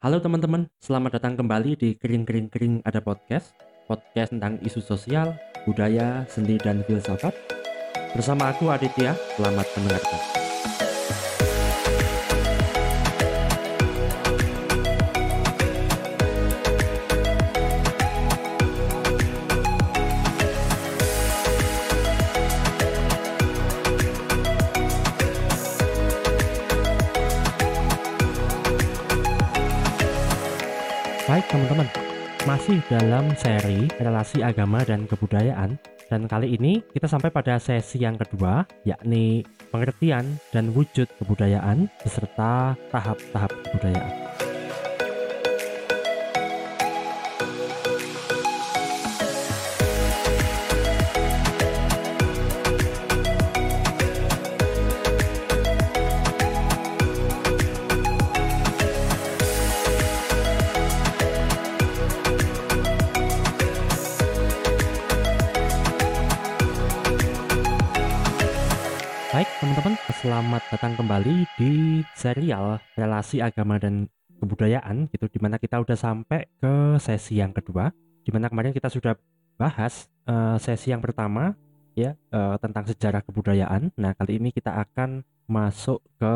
Halo teman-teman, selamat datang kembali di Kering Kering Kering Ada Podcast Podcast tentang isu sosial, budaya, seni, dan filsafat. Bersama aku Aditya, selamat mendengarkan masih dalam seri relasi agama dan kebudayaan dan kali ini kita sampai pada sesi yang kedua yakni pengertian dan wujud kebudayaan beserta tahap-tahap kebudayaan. Baik teman-teman, selamat datang kembali di serial relasi agama dan kebudayaan gitu di mana kita udah sampai ke sesi yang kedua di mana kemarin kita sudah bahas eh, sesi yang pertama ya eh, tentang sejarah kebudayaan. Nah kali ini kita akan masuk ke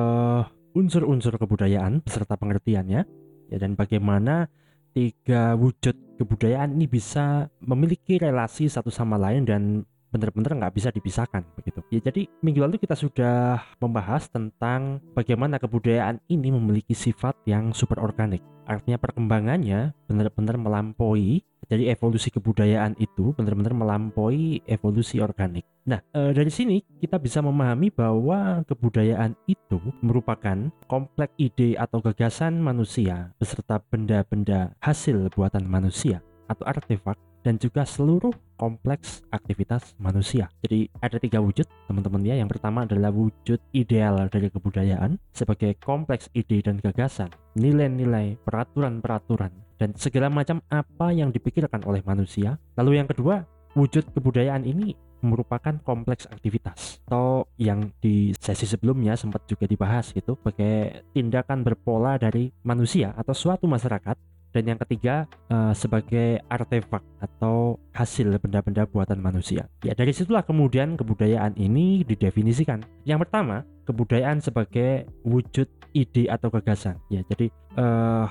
unsur-unsur kebudayaan beserta pengertiannya ya dan bagaimana tiga wujud kebudayaan ini bisa memiliki relasi satu sama lain dan benar-benar nggak bisa dipisahkan begitu. Ya jadi minggu lalu kita sudah membahas tentang bagaimana kebudayaan ini memiliki sifat yang super organik. Artinya perkembangannya benar-benar melampaui jadi evolusi kebudayaan itu benar-benar melampaui evolusi organik. Nah, e, dari sini kita bisa memahami bahwa kebudayaan itu merupakan kompleks ide atau gagasan manusia beserta benda-benda hasil buatan manusia atau artefak dan juga seluruh kompleks aktivitas manusia. Jadi ada tiga wujud teman-teman ya. Yang pertama adalah wujud ideal dari kebudayaan sebagai kompleks ide dan gagasan, nilai-nilai, peraturan-peraturan, dan segala macam apa yang dipikirkan oleh manusia. Lalu yang kedua, wujud kebudayaan ini merupakan kompleks aktivitas atau yang di sesi sebelumnya sempat juga dibahas gitu sebagai tindakan berpola dari manusia atau suatu masyarakat dan yang ketiga uh, sebagai artefak atau hasil benda-benda buatan manusia. Ya dari situlah kemudian kebudayaan ini didefinisikan. Yang pertama kebudayaan sebagai wujud ide atau gagasan. Ya jadi uh,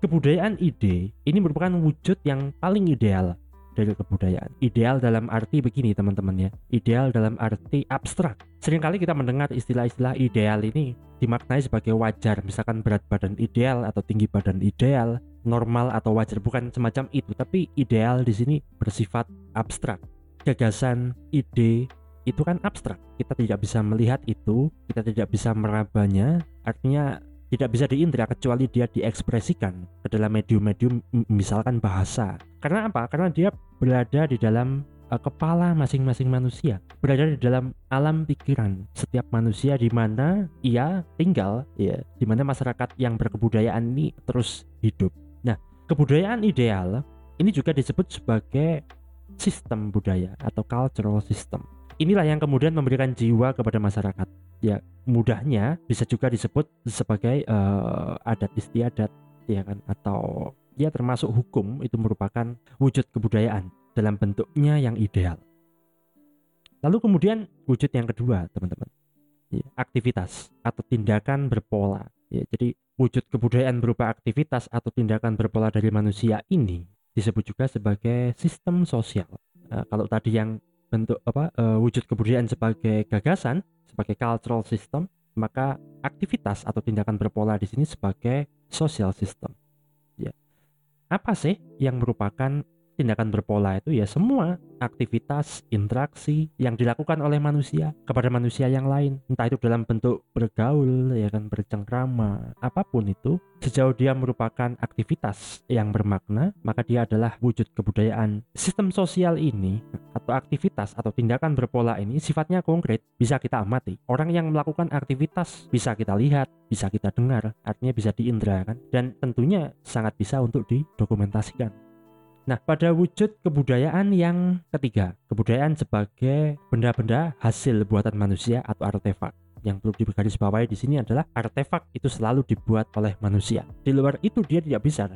kebudayaan ide ini merupakan wujud yang paling ideal dari kebudayaan. Ideal dalam arti begini teman-teman ya. Ideal dalam arti abstrak. Seringkali kita mendengar istilah-istilah ideal ini dimaknai sebagai wajar, misalkan berat badan ideal atau tinggi badan ideal, normal atau wajar bukan semacam itu, tapi ideal di sini bersifat abstrak. Gagasan, ide itu kan abstrak. Kita tidak bisa melihat itu, kita tidak bisa merabanya, artinya tidak bisa diindra kecuali dia diekspresikan ke dalam medium-medium misalkan bahasa. Karena apa? Karena dia berada di dalam uh, kepala masing-masing manusia, berada di dalam alam pikiran setiap manusia di mana ia tinggal, ya, di mana masyarakat yang berkebudayaan ini terus hidup. Nah, kebudayaan ideal ini juga disebut sebagai sistem budaya atau cultural system. Inilah yang kemudian memberikan jiwa kepada masyarakat. Ya, mudahnya bisa juga disebut sebagai uh, adat istiadat ya kan atau ya termasuk hukum itu merupakan wujud kebudayaan dalam bentuknya yang ideal. Lalu kemudian wujud yang kedua, teman-teman, ya, aktivitas atau tindakan berpola. Ya, jadi wujud kebudayaan berupa aktivitas atau tindakan berpola dari manusia ini disebut juga sebagai sistem sosial. Nah, kalau tadi yang bentuk apa uh, wujud kebudayaan sebagai gagasan, sebagai cultural system, maka aktivitas atau tindakan berpola di sini sebagai social system. Apa sih yang merupakan tindakan berpola itu ya semua aktivitas interaksi yang dilakukan oleh manusia kepada manusia yang lain. Entah itu dalam bentuk bergaul ya kan bercengkrama apa pun itu sejauh dia merupakan aktivitas yang bermakna maka dia adalah wujud kebudayaan. Sistem sosial ini atau aktivitas atau tindakan berpola ini sifatnya konkret bisa kita amati. Orang yang melakukan aktivitas bisa kita lihat bisa kita dengar artinya bisa diindra kan? Dan tentunya sangat bisa untuk didokumentasikan Nah, pada wujud kebudayaan yang ketiga, kebudayaan sebagai benda-benda hasil buatan manusia atau artefak. yang perlu digarisbawahi di sini adalah artefak itu selalu dibuat oleh manusia. Di luar itu dia tidak bisa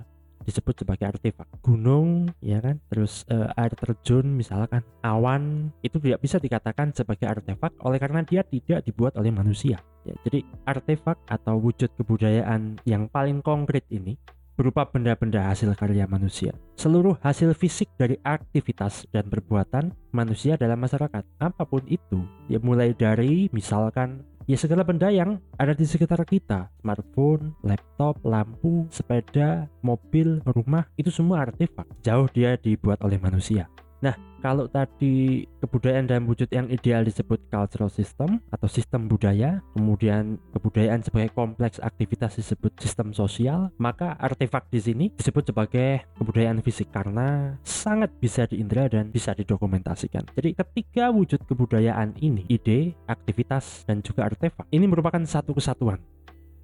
disebut sebagai artefak. Gunung, ya kan, terus uh, air terjun, misalkan awan, itu tidak bisa dikatakan sebagai artefak oleh karena dia tidak dibuat oleh manusia. Ya, jadi artefak atau wujud kebudayaan yang paling konkret ini berupa benda-benda hasil karya manusia. Seluruh hasil fisik dari aktivitas dan perbuatan manusia dalam masyarakat, apa pun itu, ya mulai dari misalkan ya segala benda yang ada di sekitar kita smartphone, laptop, lampu, sepeda, mobil, rumah itu semua artefak jauh dia dibuat oleh manusia Nah, kalau tadi kebudayaan dalam wujud yang ideal disebut cultural system atau sistem budaya, kemudian kebudayaan sebagai kompleks aktivitas disebut sistem sosial, maka artefak di sini disebut sebagai kebudayaan fisik karena sangat bisa diindra dan bisa didokumentasikan. Jadi ketiga wujud kebudayaan ini, ide, aktivitas, dan juga artefak, ini merupakan satu kesatuan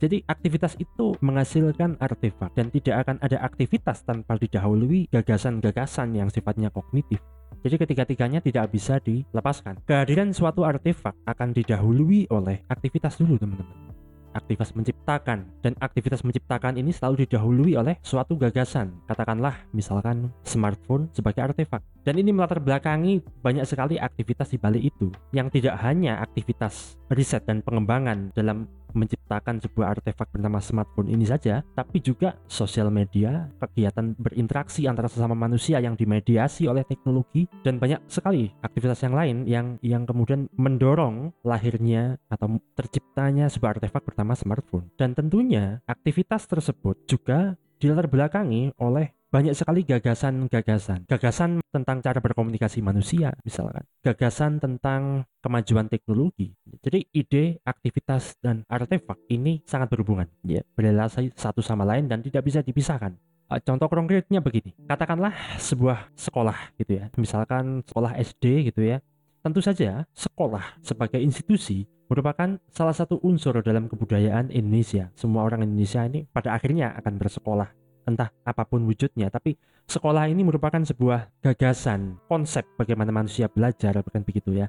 jadi aktivitas itu menghasilkan artefak dan tidak akan ada aktivitas tanpa didahului gagasan-gagasan yang sifatnya kognitif. Jadi ketiga-tiganya tidak bisa dilepaskan. Kehadiran suatu artefak akan didahului oleh aktivitas dulu teman-teman aktivitas menciptakan dan aktivitas menciptakan ini selalu didahului oleh suatu gagasan katakanlah misalkan smartphone sebagai artefak dan ini melatar belakangi banyak sekali aktivitas di balik itu yang tidak hanya aktivitas riset dan pengembangan dalam menciptakan sebuah artefak bernama smartphone ini saja, tapi juga sosial media, kegiatan berinteraksi antara sesama manusia yang dimediasi oleh teknologi dan banyak sekali aktivitas yang lain yang yang kemudian mendorong lahirnya atau terciptanya sebuah artefak bernama smartphone. Dan tentunya aktivitas tersebut juga dilatar belakangi oleh banyak sekali gagasan-gagasan. Gagasan tentang cara berkomunikasi manusia, misalkan. Gagasan tentang kemajuan teknologi. Jadi ide, aktivitas, dan artefak ini sangat berhubungan. Ya, berrelasi satu sama lain dan tidak bisa dipisahkan. Eh, contoh konkretnya begini, katakanlah sebuah sekolah gitu ya, misalkan sekolah SD gitu ya. Tentu saja sekolah sebagai institusi merupakan salah satu unsur dalam kebudayaan Indonesia. Semua orang Indonesia ini pada akhirnya akan bersekolah entah apa pun wujudnya tapi sekolah ini merupakan sebuah gagasan konsep bagaimana manusia belajar bukan begitu ya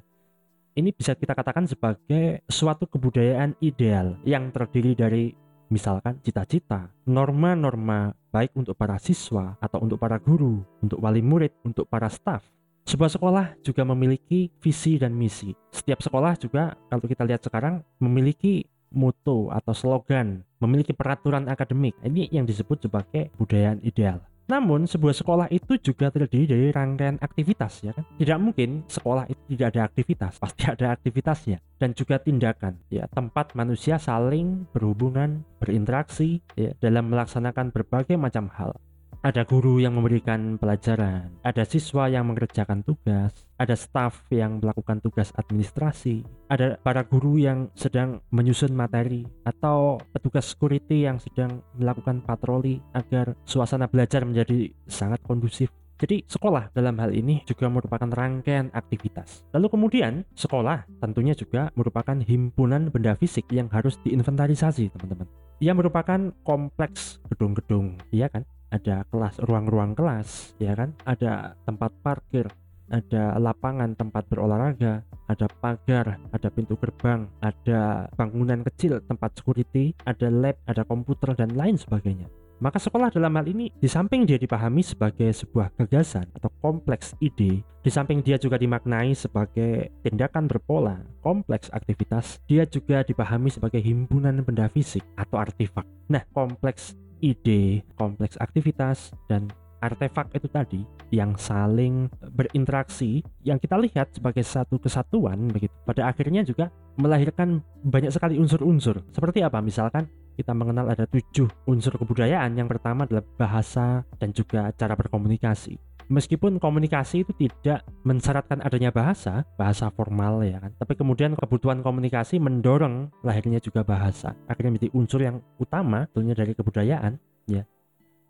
ini bisa kita katakan sebagai suatu kebudayaan ideal yang terdiri dari misalkan cita-cita, norma-norma baik untuk para siswa atau untuk para guru, untuk wali murid, untuk para staf. Sebuah sekolah juga memiliki visi dan misi. Setiap sekolah juga kalau kita lihat sekarang memiliki moto atau slogan, memiliki peraturan akademik. Ini yang disebut sebagai budaya ideal. Namun sebuah sekolah itu juga terdiri dari rangkaian aktivitas ya kan. Tidak mungkin sekolah itu tidak ada aktivitas, pasti ada aktivitasnya dan juga tindakan ya tempat manusia saling berhubungan, berinteraksi ya dalam melaksanakan berbagai macam hal ada guru yang memberikan pelajaran, ada siswa yang mengerjakan tugas, ada staf yang melakukan tugas administrasi, ada para guru yang sedang menyusun materi, atau petugas security yang sedang melakukan patroli agar suasana belajar menjadi sangat kondusif. Jadi sekolah dalam hal ini juga merupakan rangkaian aktivitas. Lalu kemudian sekolah tentunya juga merupakan himpunan benda fisik yang harus diinventarisasi teman-teman. Ia merupakan kompleks gedung-gedung, iya kan? Ada kelas ruang-ruang kelas ya kan ada tempat parkir ada lapangan tempat berolahraga, ada pagar, ada pintu gerbang, ada bangunan kecil tempat security, ada lab, ada komputer dan lain sebagainya. Maka sekolah dalam hal ini di samping dia dipahami sebagai sebuah gagasan atau kompleks ide, di samping dia juga dimaknai sebagai tindakan berpola, kompleks aktivitas, dia juga dipahami sebagai himpunan benda fisik atau artefak. Nah, kompleks ide, kompleks aktivitas, dan artefak itu tadi yang saling berinteraksi yang kita lihat sebagai satu kesatuan begitu. Pada akhirnya juga melahirkan banyak sekali unsur-unsur. Seperti apa? Misalkan kita mengenal ada tujuh unsur kebudayaan. Yang pertama adalah bahasa dan juga cara berkomunikasi meskipun komunikasi itu tidak mensyaratkan adanya bahasa, bahasa formal ya kan, tapi kemudian kebutuhan komunikasi mendorong lahirnya juga bahasa. Akhirnya menjadi unsur yang utama tentunya dari kebudayaan ya.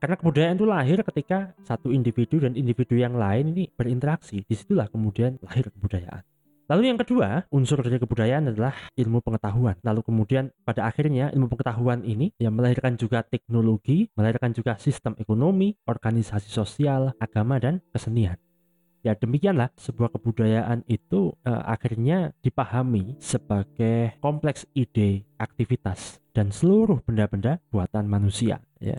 Karena kebudayaan itu lahir ketika satu individu dan individu yang lain ini berinteraksi. Di situlah kemudian lahir kebudayaan. Lalu yang kedua, unsur dari kebudayaan adalah ilmu pengetahuan. Lalu kemudian pada akhirnya ilmu pengetahuan ini yang melahirkan juga teknologi, melahirkan juga sistem ekonomi, organisasi sosial, agama, dan kesenian. Ya demikianlah sebuah kebudayaan itu uh, akhirnya dipahami sebagai kompleks ide, aktivitas dan seluruh benda-benda buatan manusia ya.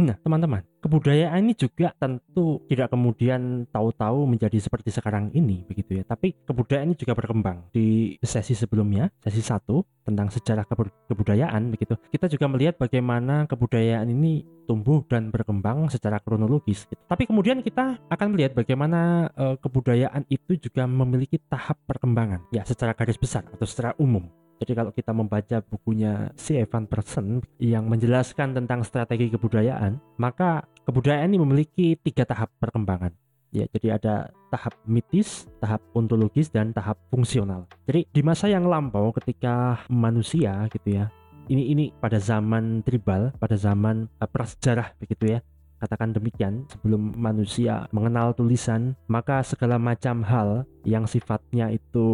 Nah, teman-teman, kebudayaan ini juga tentu tidak kemudian tahu-tahu menjadi seperti sekarang ini begitu ya. Tapi kebudayaan ini juga berkembang. Di sesi sebelumnya, sesi satu tentang sejarah kebudayaan begitu. Kita juga melihat bagaimana kebudayaan ini tumbuh dan berkembang secara kronologis. Gitu. Tapi kemudian kita akan melihat bagaimana uh, kebudayaan itu juga memiliki tahap perkembangan ya secara garis besar atau secara umum. Jadi kalau kita membaca bukunya si Evan Person yang menjelaskan tentang strategi kebudayaan, maka kebudayaan ini memiliki tiga tahap perkembangan. Ya, jadi ada tahap mitis, tahap ontologis, dan tahap fungsional. Jadi di masa yang lampau ketika manusia gitu ya, ini ini pada zaman tribal, pada zaman uh, prasejarah begitu ya, katakan demikian, sebelum manusia mengenal tulisan, maka segala macam hal yang sifatnya itu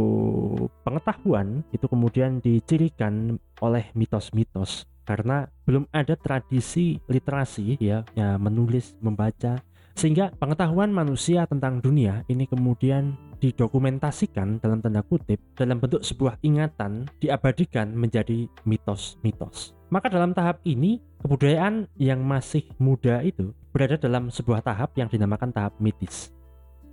pengetahuan itu kemudian dicirikan oleh mitos-mitos. Karena belum ada tradisi literasi ya, ya menulis, membaca sehingga pengetahuan manusia tentang dunia ini kemudian didokumentasikan dalam tanda kutip dalam bentuk sebuah ingatan diabadikan menjadi mitos-mitos. Maka dalam tahap ini kebudayaan yang masih muda itu berada dalam sebuah tahap yang dinamakan tahap mitis.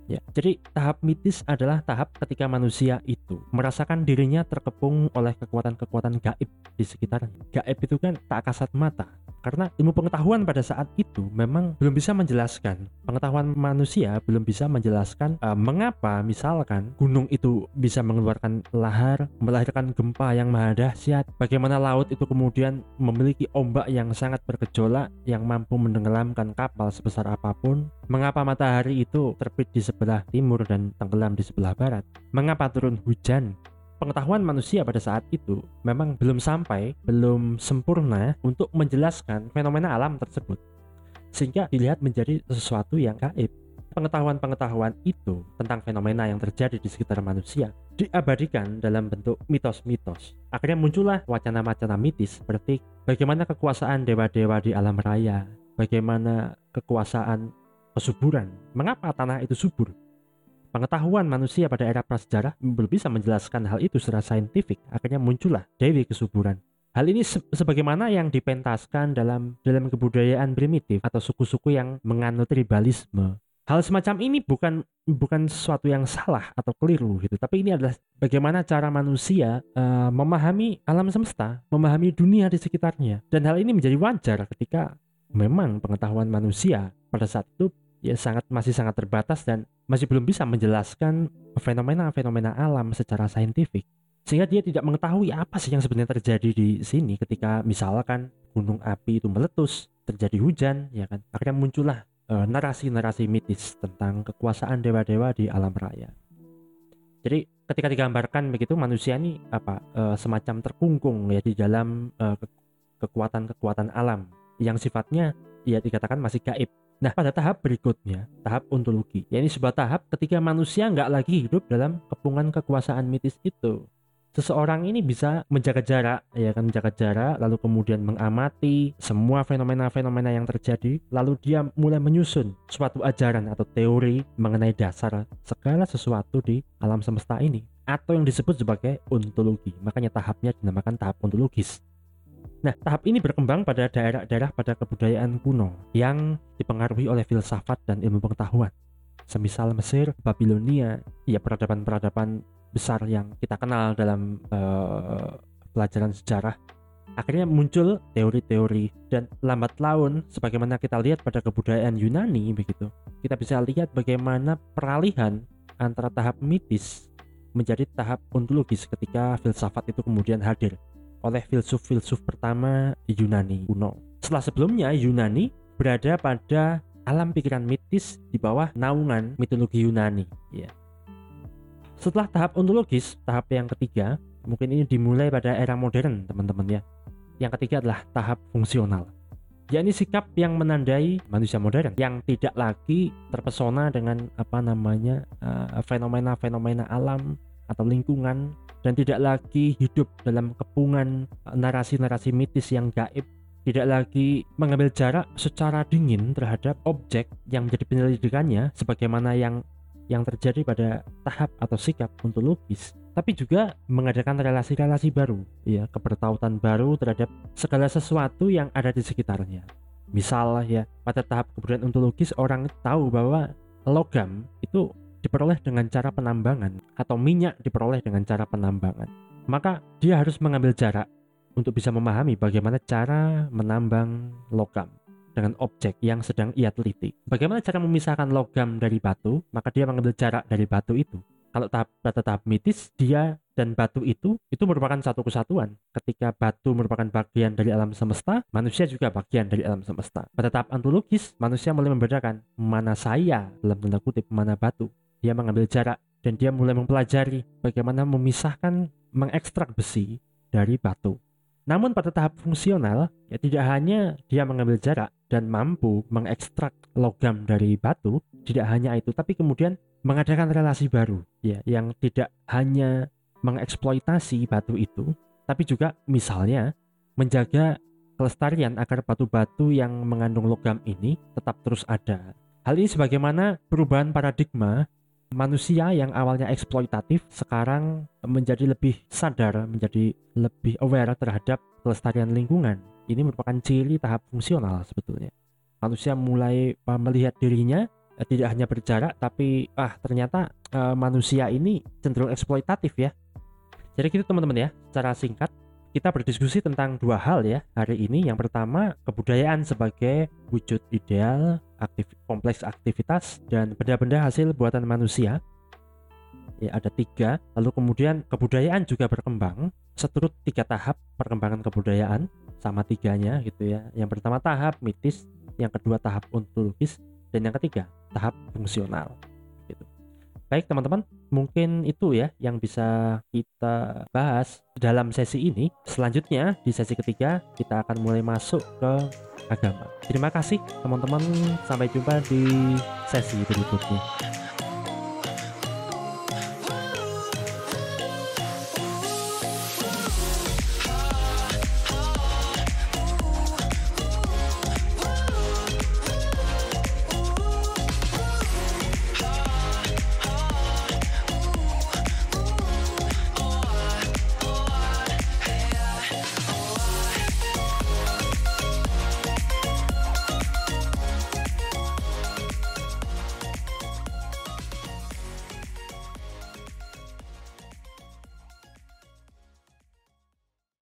Ya, jadi tahap mitis adalah tahap ketika manusia itu merasakan dirinya terkepung oleh kekuatan-kekuatan gaib di sekitarnya. Gaib itu kan tak kasat mata, karena ilmu pengetahuan pada saat itu memang belum bisa menjelaskan. Pengetahuan manusia belum bisa menjelaskan uh, mengapa misalkan gunung itu bisa mengeluarkan lahar, melahirkan gempa yang maha dahsyat, bagaimana laut itu kemudian memiliki ombak yang sangat bergejolak yang mampu menenggelamkan kapal sebesar apa pun, mengapa matahari itu terbit di sebelah timur dan tenggelam di sebelah barat. Mengapa turun hujan? Pengetahuan manusia pada saat itu memang belum sampai, belum sempurna untuk menjelaskan fenomena alam tersebut. Sehingga dilihat menjadi sesuatu yang gaib. Pengetahuan-pengetahuan itu tentang fenomena yang terjadi di sekitar manusia diabadikan dalam bentuk mitos-mitos. Akhirnya muncullah wacana-wacana mitis seperti bagaimana kekuasaan dewa-dewa di alam raya, bagaimana kekuasaan kesuburan. Mengapa tanah itu subur? Pengetahuan manusia pada era prasejarah belum bisa menjelaskan hal itu secara saintifik. Akhirnya muncullah Dewi Kesuburan. Hal ini se sebagaimana yang dipentaskan dalam dalam kebudayaan primitif atau suku-suku yang menganut tribalisme. Hal semacam ini bukan bukan sesuatu yang salah atau keliru gitu, tapi ini adalah bagaimana cara manusia uh, memahami alam semesta, memahami dunia di sekitarnya. Dan hal ini menjadi wajar ketika memang pengetahuan manusia pada saat itu ya sangat masih sangat terbatas dan masih belum bisa menjelaskan fenomena-fenomena alam secara saintifik. Sehingga dia tidak mengetahui apa sih yang sebenarnya terjadi di sini ketika misalkan gunung api itu meletus terjadi hujan ya kan? Akhirnya muncullah narasi narasi-narasi mitis tentang kekuasaan dewa-dewa di alam raya. Jadi ketika digambarkan begitu manusia ini apa uh, semacam terkungkung ya di dalam uh, kekuatan-kekuatan alam yang sifatnya ya dikatakan masih gaib Nah, pada tahap berikutnya, tahap ontologi, ya ini sebuah tahap ketika manusia nggak lagi hidup dalam kepungan kekuasaan mitis itu. Seseorang ini bisa menjaga jarak, ya kan menjaga jarak, lalu kemudian mengamati semua fenomena-fenomena yang terjadi, lalu dia mulai menyusun suatu ajaran atau teori mengenai dasar segala sesuatu di alam semesta ini, atau yang disebut sebagai ontologi. Makanya tahapnya dinamakan tahap ontologis. Nah, tahap ini berkembang pada daerah-daerah pada kebudayaan kuno yang dipengaruhi oleh filsafat dan ilmu pengetahuan. Semisal Mesir, Babilonia, ya peradaban-peradaban besar yang kita kenal dalam uh, pelajaran sejarah. Akhirnya muncul teori-teori dan lambat laun sebagaimana kita lihat pada kebudayaan Yunani begitu. Kita bisa lihat bagaimana peralihan antara tahap mitis menjadi tahap ontologis ketika filsafat itu kemudian hadir oleh filsuf-filsuf pertama Yunani kuno. Setelah sebelumnya Yunani berada pada alam pikiran mitis di bawah naungan mitologi Yunani. Ya. Setelah tahap ontologis, tahap yang ketiga, mungkin ini dimulai pada era modern, teman-teman ya. Yang ketiga adalah tahap fungsional. yakni sikap yang menandai manusia modern yang tidak lagi terpesona dengan apa namanya eh, fenomena-fenomena uh, alam atau lingkungan dan tidak lagi hidup dalam kepungan narasi-narasi mitis yang gaib. Tidak lagi mengambil jarak secara dingin terhadap objek yang menjadi penyelidikannya sebagaimana yang yang terjadi pada tahap atau sikap ontologis tapi juga mengadakan relasi-relasi baru ya kebertautan baru terhadap segala sesuatu yang ada di sekitarnya. Misal ya pada tahap kebudayaan ontologis orang tahu bahwa logam itu diperoleh dengan cara penambangan atau minyak diperoleh dengan cara penambangan maka dia harus mengambil jarak untuk bisa memahami bagaimana cara menambang logam dengan objek yang sedang ia teliti. Bagaimana cara memisahkan logam dari batu? Maka dia mengambil jarak dari batu itu. Kalau tahap pada tahap mitis, dia dan batu itu itu merupakan satu kesatuan. Ketika batu merupakan bagian dari alam semesta, manusia juga bagian dari alam semesta. Pada tahap antologis, manusia mulai membedakan mana saya dalam tanda kutip mana batu. Dia mengambil jarak dan dia mulai mempelajari bagaimana memisahkan mengekstrak besi dari batu. Namun pada tahap fungsional, ya tidak hanya dia mengambil jarak dan mampu mengekstrak logam dari batu, tidak hanya itu, tapi kemudian mengadakan relasi baru, ya, yang tidak hanya mengeksploitasi batu itu, tapi juga misalnya menjaga kelestarian agar batu-batu yang mengandung logam ini tetap terus ada. Hal ini sebagaimana perubahan paradigma manusia yang awalnya eksploitatif sekarang menjadi lebih sadar, menjadi lebih aware terhadap kelestarian lingkungan. Ini merupakan ciri tahap fungsional sebetulnya. Manusia mulai uh, melihat dirinya uh, tidak hanya berjarak, tapi ah ternyata uh, manusia ini cenderung eksploitatif ya. Jadi gitu teman-teman ya, secara singkat kita berdiskusi tentang dua hal ya hari ini. Yang pertama, kebudayaan sebagai wujud ideal, aktif, kompleks aktivitas, dan benda-benda hasil buatan manusia. Ya, ada tiga. Lalu kemudian kebudayaan juga berkembang seturut tiga tahap perkembangan kebudayaan sama tiganya gitu ya. Yang pertama tahap mitis, yang kedua tahap ontologis, dan yang ketiga tahap fungsional. Gitu. Baik teman-teman, mungkin itu ya yang bisa kita bahas dalam sesi ini. Selanjutnya di sesi ketiga kita akan mulai masuk ke agama. Terima kasih teman-teman, sampai jumpa di sesi berikutnya.